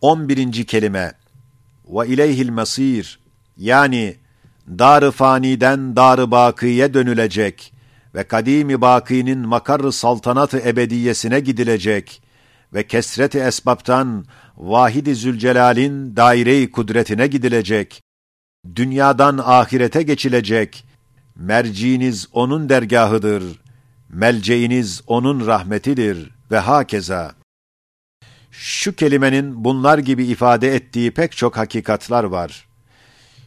11. kelime ve ileyhil masir yani dar-ı faniden dar-ı bakiye dönülecek ve kadimi bakinin makarı saltanatı ebediyesine gidilecek ve kesreti esbaptan vahidi zülcelal'in daire-i kudretine gidilecek. Dünyadan ahirete geçilecek. Merciiniz onun dergahıdır. Melceğiniz onun rahmetidir ve hakeza. Şu kelimenin bunlar gibi ifade ettiği pek çok hakikatlar var.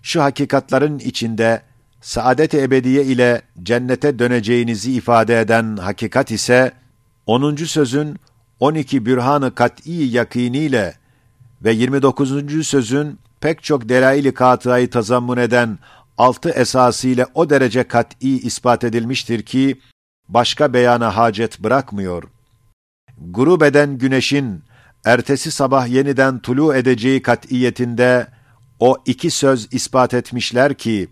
Şu hakikatların içinde saadet-i ebediye ile cennete döneceğinizi ifade eden hakikat ise 10. sözün 12 bürhan-ı kat'î yakiniyle ve 29. sözün pek çok delail-i katıayı tazammun eden altı esasıyla o derece kat'î ispat edilmiştir ki başka beyana hacet bırakmıyor. Gurub eden güneşin ertesi sabah yeniden tulu edeceği kat'iyetinde o iki söz ispat etmişler ki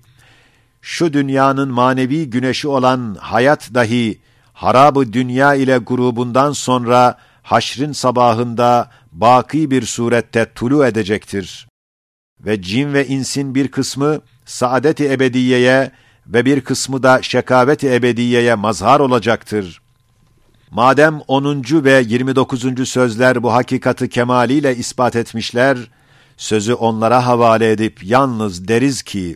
şu dünyanın manevi güneşi olan hayat dahi harabı dünya ile grubundan sonra haşrin sabahında baki bir surette tulu edecektir. Ve cin ve insin bir kısmı saadet-i ebediyeye ve bir kısmı da şekavet-i ebediyeye mazhar olacaktır. Madem 10. ve 29. sözler bu hakikati kemaliyle ispat etmişler, sözü onlara havale edip yalnız deriz ki,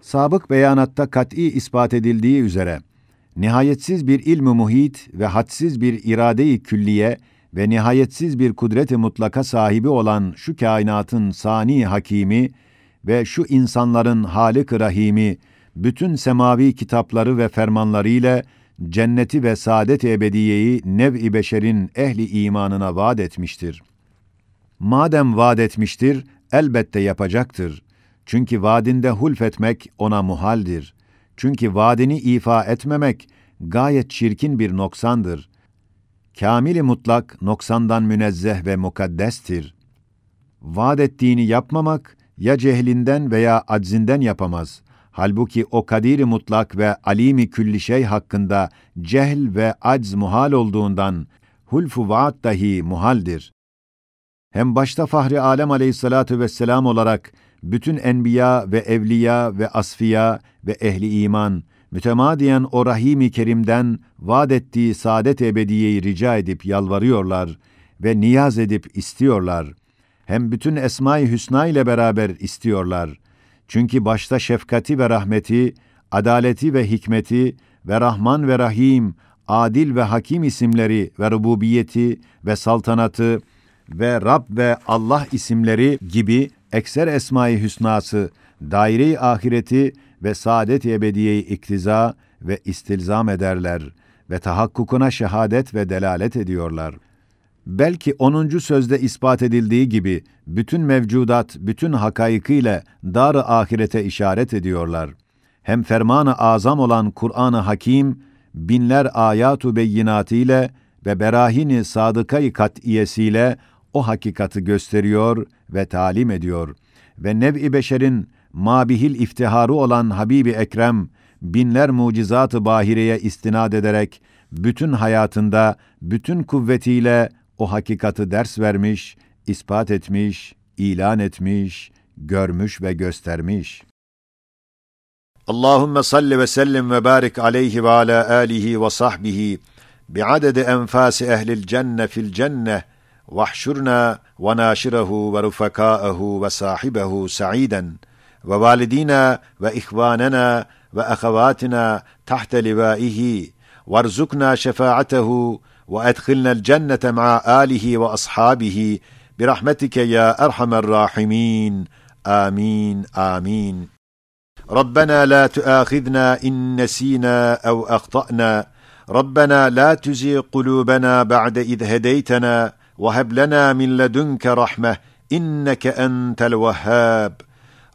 Sabık beyanatta kat'î ispat edildiği üzere, nihayetsiz bir ilmi muhit ve hadsiz bir irade-i külliye ve nihayetsiz bir kudret-i mutlaka sahibi olan şu kainatın sani hakimi ve şu insanların halik rahimi, bütün semavi kitapları ve fermanlarıyla cenneti ve saadet-i ebediyeyi nev-i beşerin ehli imanına vaat etmiştir. Madem vaat etmiştir, elbette yapacaktır. Çünkü vaadinde hulfetmek ona muhaldir. Çünkü vaadini ifa etmemek gayet çirkin bir noksandır. Kamili mutlak noksandan münezzeh ve mukaddestir. Vaad ettiğini yapmamak ya cehlinden veya aczinden yapamaz. Halbuki o kadiri mutlak ve alimi külli şey hakkında cehl ve acz muhal olduğundan hulfu vaat dahi muhaldir. Hem başta Fahri Alem aleyhissalatu vesselam olarak bütün enbiya ve evliya ve asfiya ve ehli iman mütemadiyen o rahimi kerimden vaad ettiği saadet ebediyeyi rica edip yalvarıyorlar ve niyaz edip istiyorlar. Hem bütün esma-i hüsna ile beraber istiyorlar. Çünkü başta şefkati ve rahmeti, adaleti ve hikmeti ve Rahman ve Rahim, Adil ve Hakim isimleri ve rububiyeti ve saltanatı ve Rab ve Allah isimleri gibi ekser esma-i hüsnası, daire-i ahireti ve saadet-i ebediyeyi iktiza ve istilzam ederler ve tahakkukuna şehadet ve delalet ediyorlar. Belki 10. sözde ispat edildiği gibi bütün mevcudat bütün hakaykıyla dar-ı ahirete işaret ediyorlar. Hem fermanı azam olan Kur'an-ı Hakim binler ayatu beyinatı ile ve berahini sadıkayı kat'iyesiyle o hakikati gösteriyor ve talim ediyor ve nev-i beşerin mabihil iftiharı olan Habibi Ekrem binler mucizatı bahireye istinad ederek bütün hayatında bütün kuvvetiyle o hakikatı ders vermiş, ispat etmiş, ilan etmiş, görmüş ve göstermiş. Allahümme salli ve sellim ve barik aleyhi ve ala alihi ve sahbihi bi'adedi enfasi ehlil cenne fil cenne vahşurna ve naşirehu ve rufekâehu ve sahibehu sa'iden ve validina ve ihvanena ve ahavatına tahte livaihi varzukna şefaatehu وأدخلنا الجنة مع آله وأصحابه برحمتك يا أرحم الراحمين. آمين آمين. ربنا لا تؤاخذنا إن نسينا أو أخطأنا. ربنا لا تزغ قلوبنا بعد إذ هديتنا. وهب لنا من لدنك رحمة إنك أنت الوهاب.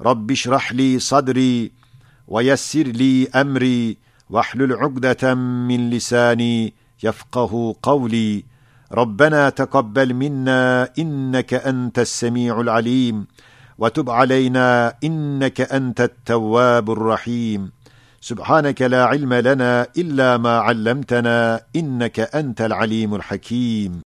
رب اشرح لي صدري ويسر لي أمري واحلل عقدة من لساني يفقه قولي. ربنا تقبل منا إنك أنت السميع العليم. وتب علينا إنك أنت التواب الرحيم. سبحانك لا علم لنا إلا ما علمتنا إنك أنت العليم الحكيم.